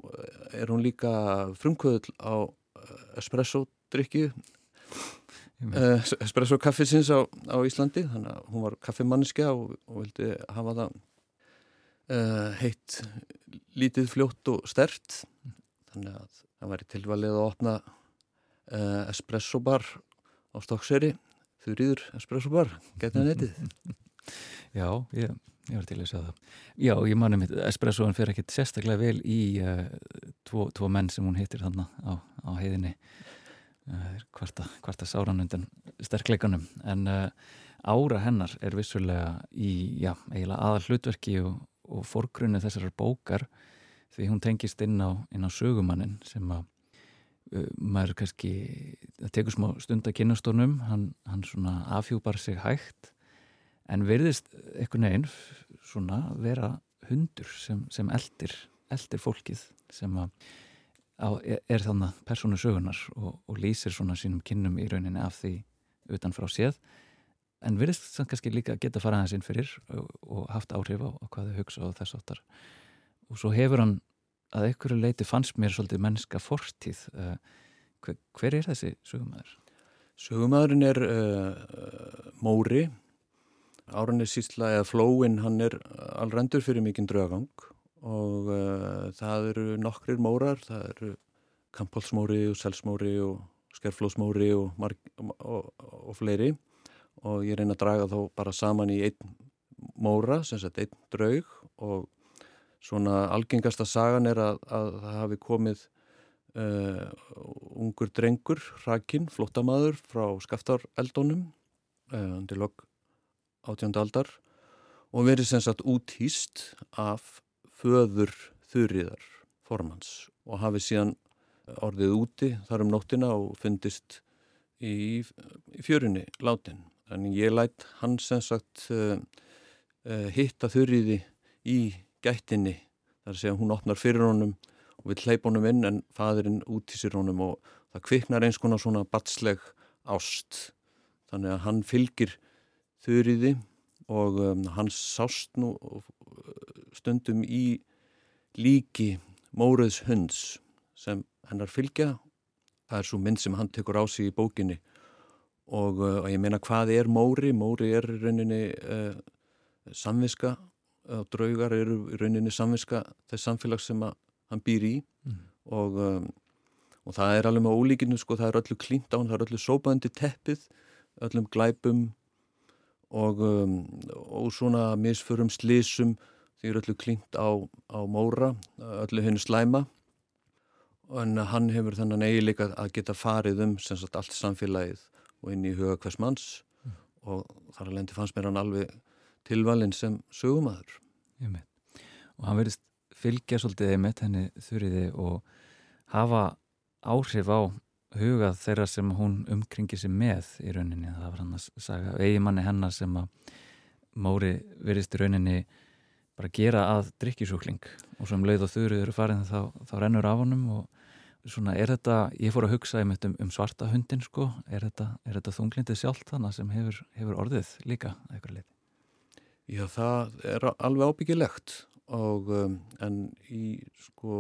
er hún líka frumkvöðl á uh, espresso drikki uh, espresso kaffisins á, á Íslandi. Þannig að hún var kaffimanniska og, og vildi hafa það uh, heitt lítið fljótt og stert þannig að það væri tilvalið að opna uh, espresso bar á Stokkseri þurriður espresso bar, getið að netið Já, ég, ég var til að segja það. Já, ég manni mitt, espressoan fyrir ekkit sérstaklega vel í uh, tvo, tvo menn sem hún hittir þannig á, á heiðinni. Hvarta, hvarta sáran undan sterkleikanum. En ára hennar er vissulega í, já, eiginlega aðal hlutverki og, og fórgrunni þessar bókar því hún tengist inn á, inn á sögumannin sem að uh, maður kannski, það tekur smá stund að kynastónum, hann, hann svona afhjúpar sig hægt en verðist eitthvað neginn svona vera hundur sem, sem eldir, eldir fólkið sem að á, er, þannig persónu sögunar og, og lýsir svona sínum kynnum í rauninni af því utan frá séð en verðist þannig kannski líka geta farað hans inn fyrir og, og haft áhrif á, á hvað þau hugsa og þess áttar og svo hefur hann að einhverju leiti fannst mér svolítið mennska fortíð. Uh, hver, hver er þessi sögumæður? Sögumæðurinn er uh, Móri. Áranir Sísla eða Flóin hann er allrendur fyrir mikinn draugang og uh, það eru nokkrir mórar, það eru Kampolsmóri og Selsmóri og Skerflósmóri og, og, og, og fleiri og ég reyna að draga þá bara saman í einn móra, sem sagt einn draug og Svona algengasta sagan er að, að það hafi komið uh, ungur drengur, Rakin, flottamaður frá skaftareldónum uh, undir lok átjóndaldar og verið sem sagt úthýst af föður þurriðar formans og hafi síðan orðið úti þar um nóttina og fundist í, í fjörunni látin. Þannig ég lætt hann sem sagt uh, hitta þurriði í gættinni þar að segja hún opnar fyrir honum og vil hleypa honum inn en fadurinn útísir honum og það kviknar eins konar svona batsleg ást. Þannig að hann fylgir þurriði og um, hann sást nú uh, stundum í líki Móruðs hunds sem hennar fylgja. Það er svo mynd sem hann tekur á sig í bókinni og, uh, og ég meina hvað er Móri? Móri er rauninni uh, samviska og draugar eru rauninni samvinska þess samfélags sem hann býr í mm. og, um, og það er alveg með ólíkinu sko, það er öllu klínt á hann, það er öllu sópaðandi teppið, öllum glæpum og, um, og svona misförum slísum því er öllu klínt á, á móra, öllu hennu slæma en hann hefur þannig eiginleika að geta farið um sagt, allt samfélagið og inn í huga hvers manns mm. og þar að lendi fannst mér hann alveg tilvalin sem sögumæður. Og hann verðist fylgja svolítið einmitt henni þurriði og hafa áhrif á hugað þeirra sem hún umkringir sig með í rauninni. Það var hann að saga eigimanni hennar sem að Móri verðist í rauninni bara gera að drikkjusúkling og um leið og þurrið eru farin þá, þá rennur af honum og svona er þetta, ég fór að hugsa um, um svarta hundin sko, er þetta, þetta þunglindið sjálft þannig sem hefur, hefur orðið líka eitthvað leiti? Já, það er alveg ábyggilegt og um, en í sko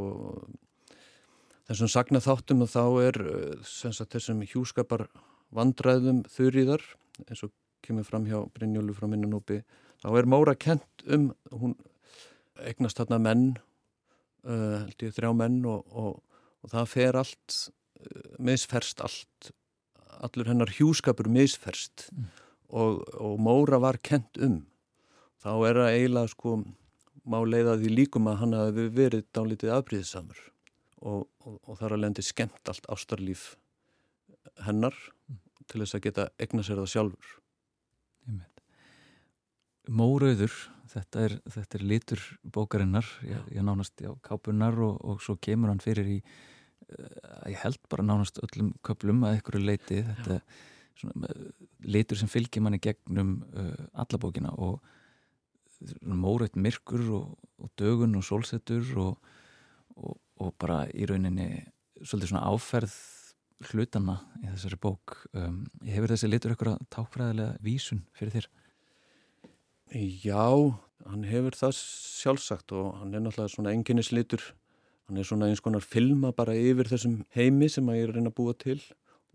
þessum sagna þáttum og þá er sagt, þessum hjúskapar vandræðum þurriðar eins og kemur fram hjá Brynjólu frá minnunópi þá er Móra kent um hún eignast þarna menn uh, þrjá menn og, og, og það fer allt uh, misferst allt. Allur hennar hjúskapur misferst. Mm. og, og Móra var kent um. Þá er það eiginlega sko má leiða því líkum að hann hafi verið dálítið afbríðisamur og, og, og þar að lendi skemmt allt ástarlíf hennar mm. til þess að geta egna sér það sjálfur. Mórauður þetta er, þetta er litur bókarinnar. Ég, ég nánast á kápunar og, og svo kemur hann fyrir í ég held bara nánast öllum köplum að ykkur leiti þetta svona, litur sem fylgir manni gegnum uh, alla bókina og mórætt myrkur og, og dögun og sólsettur og, og, og bara í rauninni svolítið svona áferð hlutana í þessari bók. Um, hefur þessi litur eitthvað tákfræðilega vísun fyrir þér? Já, hann hefur það sjálfsagt og hann er náttúrulega svona enginnislitur hann er svona eins konar filma bara yfir þessum heimi sem að ég er að reyna að búa til.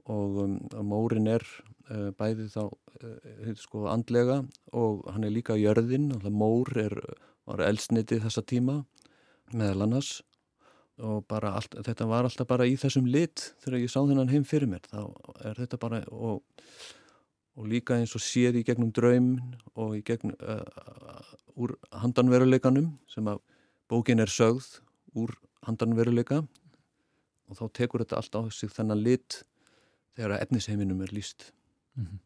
Og um, mórin er uh, bæði þá uh, sko andlega og hann er líka jörðin, mór er var elsniti þessa tíma meðal annars. Og allt, þetta var alltaf bara í þessum lit þegar ég sá þennan heim fyrir mér. Þá er þetta bara og, og líka eins og séð í gegnum draum og í gegnum uh, úr handanveruleikanum sem að bókin er sögð úr handanveruleika og þá tekur þetta allt á sig þennan lit þegar að efnisheiminum er líst mm -hmm.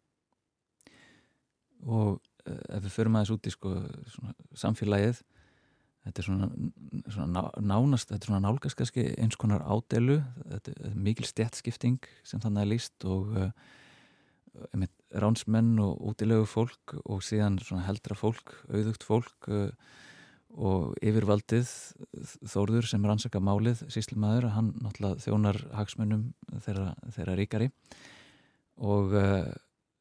Og uh, ef við förum aðeins út í sko, samfélagið þetta er svona, svona nánast, þetta er svona nálgast kannski eins konar ádelu, þetta er mikil stjætskipting sem þannig er líst og uh, ránsmenn og útilegu fólk og síðan heldra fólk, auðugt fólk uh, og yfirvaldið Þórður sem rannsaka málið síslimaður, hann náttúrulega þjónar hagsmunum þeirra, þeirra ríkari og uh,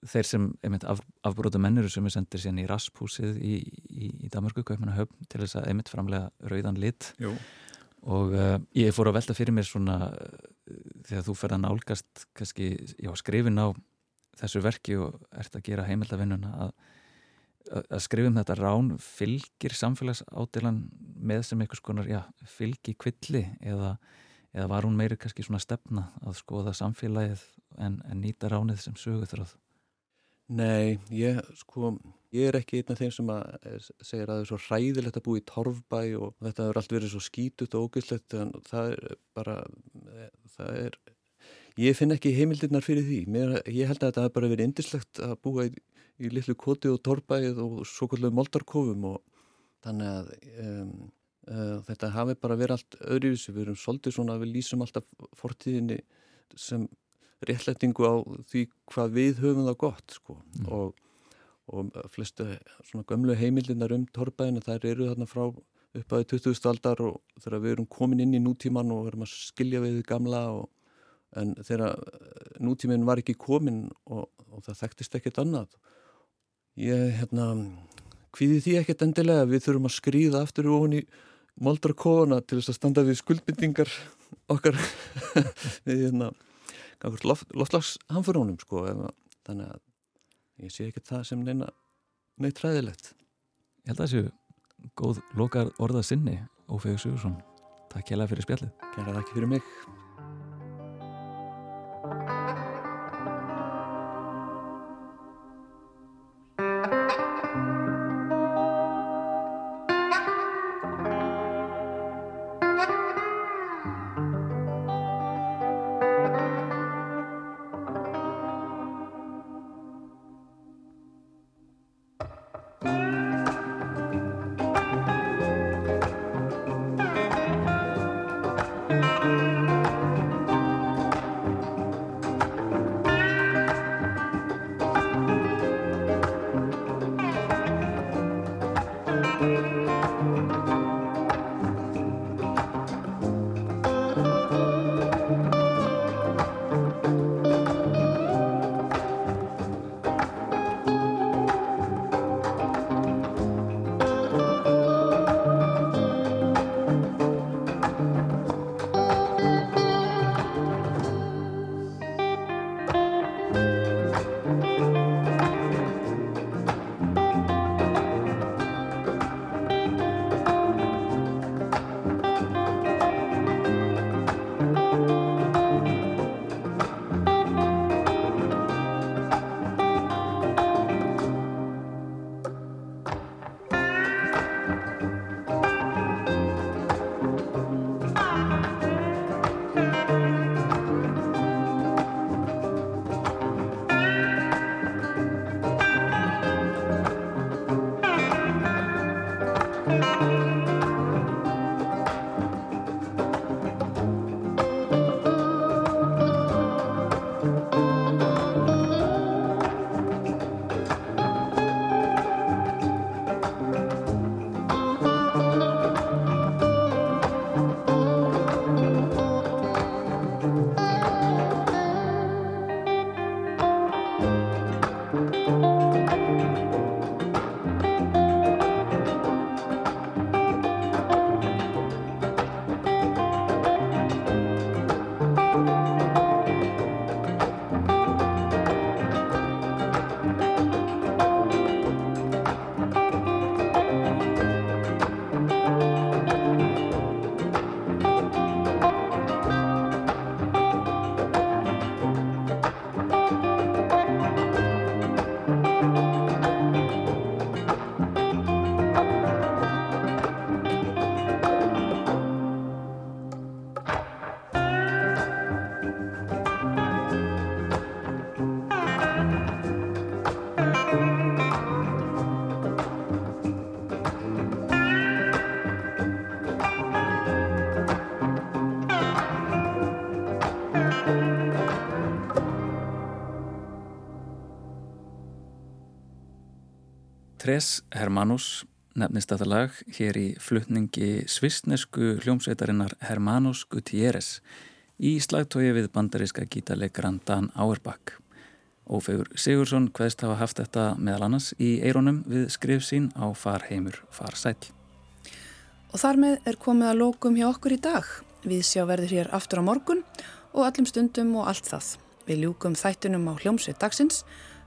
þeir sem einmitt af, afbróta mennuru sem er sendir síðan í Raspúsið í, í, í Danmarku, Kaupmannahöfn til þess að einmitt framlega rauðan lit Jú. og uh, ég fór að velta fyrir mér svona uh, þegar þú fer að nálgast kannski, já, skrifin á þessu verki og ert að gera heimildavinnuna að, að skrifum þetta rán fylgir samfélagsádilan með sem einhvers konar, já, fylgi kvilli eða, eða var hún meiri kannski svona stefna að skoða samfélagið en, en nýta ránið sem sögur þráð Nei, ég, sko, ég er ekki einn af þeim sem að eh, segja að það er svo hræðilegt að búa í torfbæ og þetta hefur allt verið svo skítut og ógæslegt en það er bara, eh, það er, ég finn ekki heimildirnar fyrir því. Mér, ég held að þetta hefur bara verið indislegt að búa í, í litlu koti og torfbæð og svo kvöldu moldarkofum og þannig að um, uh, þetta hafi bara verið allt öðruvísi. Við erum svolítið svona að við lýsum alltaf fortíðinni sem réttlætingu á því hvað við höfum það gott sko. mm. og, og flestu svona gömlu heimildinar um torpaðinu þær eru þarna frá upp aðið 20. aldar og þegar við erum komin inn í nútíman og verðum að skilja við gamla og, en þegar nútímin var ekki komin og, og það þekktist ekkert annað ég hérna hvíði því ekkert endilega við þurfum að skrýða aftur ofan í moldrakofana til þess að standa við skuldbyndingar okkar. Við hérna loft, loftlagshamfurunum sko þannig að ég sé ekki það sem neina neitt ræðilegt Ég held að það séu góð lokar orða sinni Ófegur Sigursson Takk kjælega fyrir spjallið. Kjælega takk fyrir mig Tres Hermanus nefnist þetta lag hér í flutningi svistnesku hljómsveitarinnar Hermanus Gutierrez í slagtói við bandaríska gítarleikaran Dan Auerbach. Ófegur Sigursson hvaðist hafa haft þetta meðal annars í eironum við skrif sín á Farheimur Farsæl. Og þar með er komið að lókum hjá okkur í dag. Við sjá verður hér aftur á morgun og allum stundum og allt það. Við ljúkum þættunum á hljómsveit dagsins,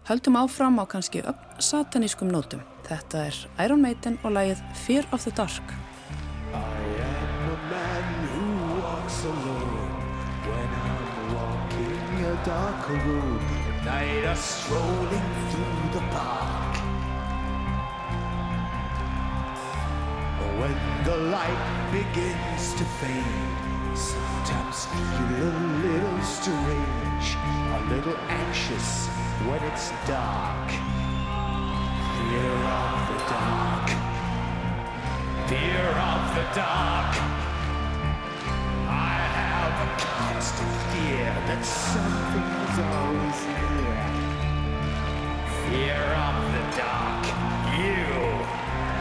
höldum áfram á kannski satanískum nótum. Þetta er Iron Maiden og lagið Fear of the Dark. I am a man who walks alone when I'm walking a dark road. At night I'm strolling through the park. When the light begins to fade, sometimes feel a little strange, a little anxious when it's dark. Fear of the dark. Fear of the dark. I have a constant fear that something's always near. Fear of the dark. You.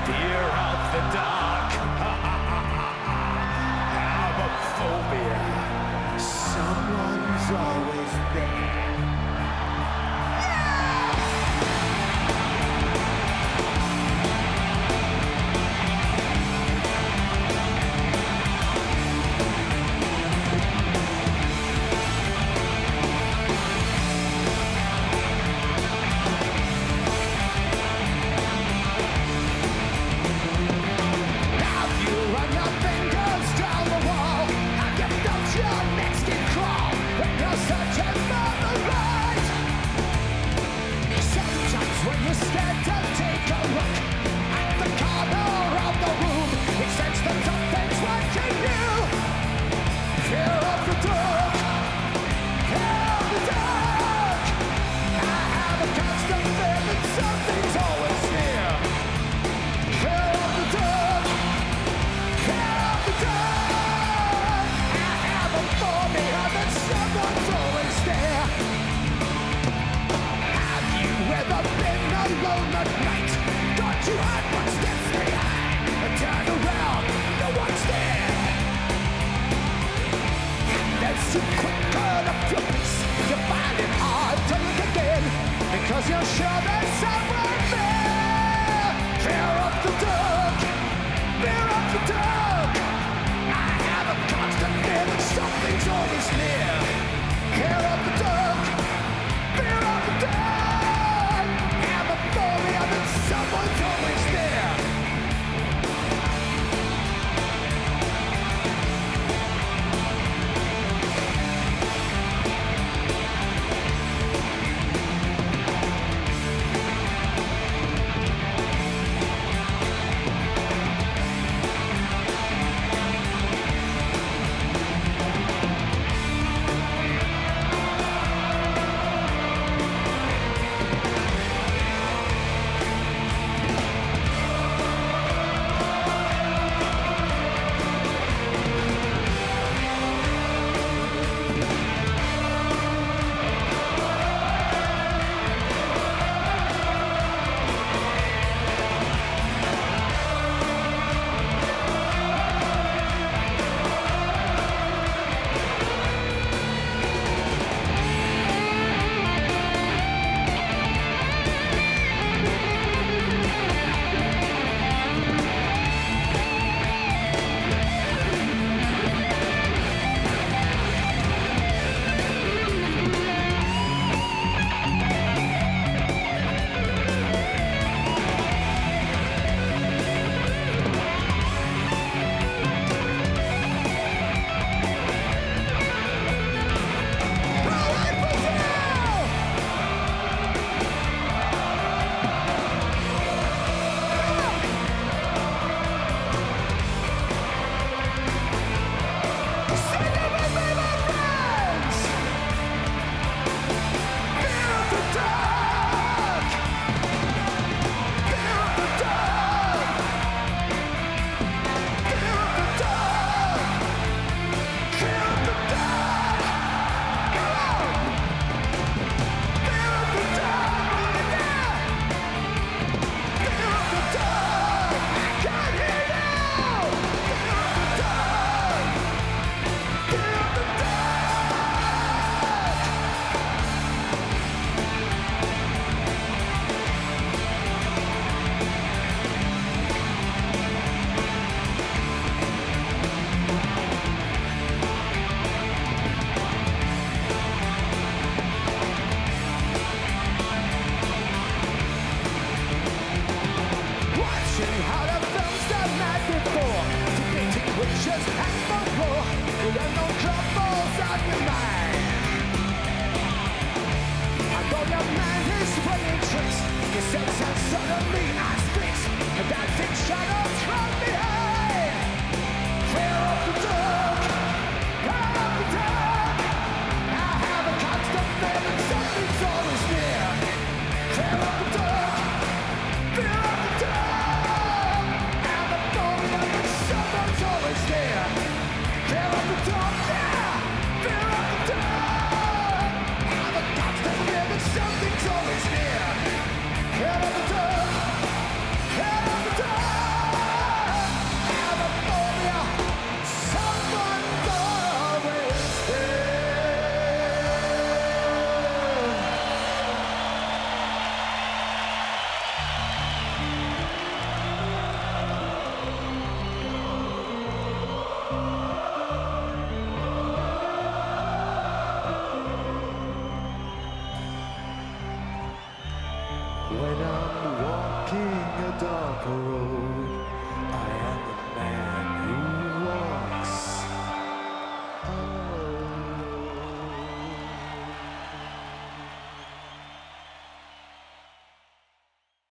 Fear of the dark.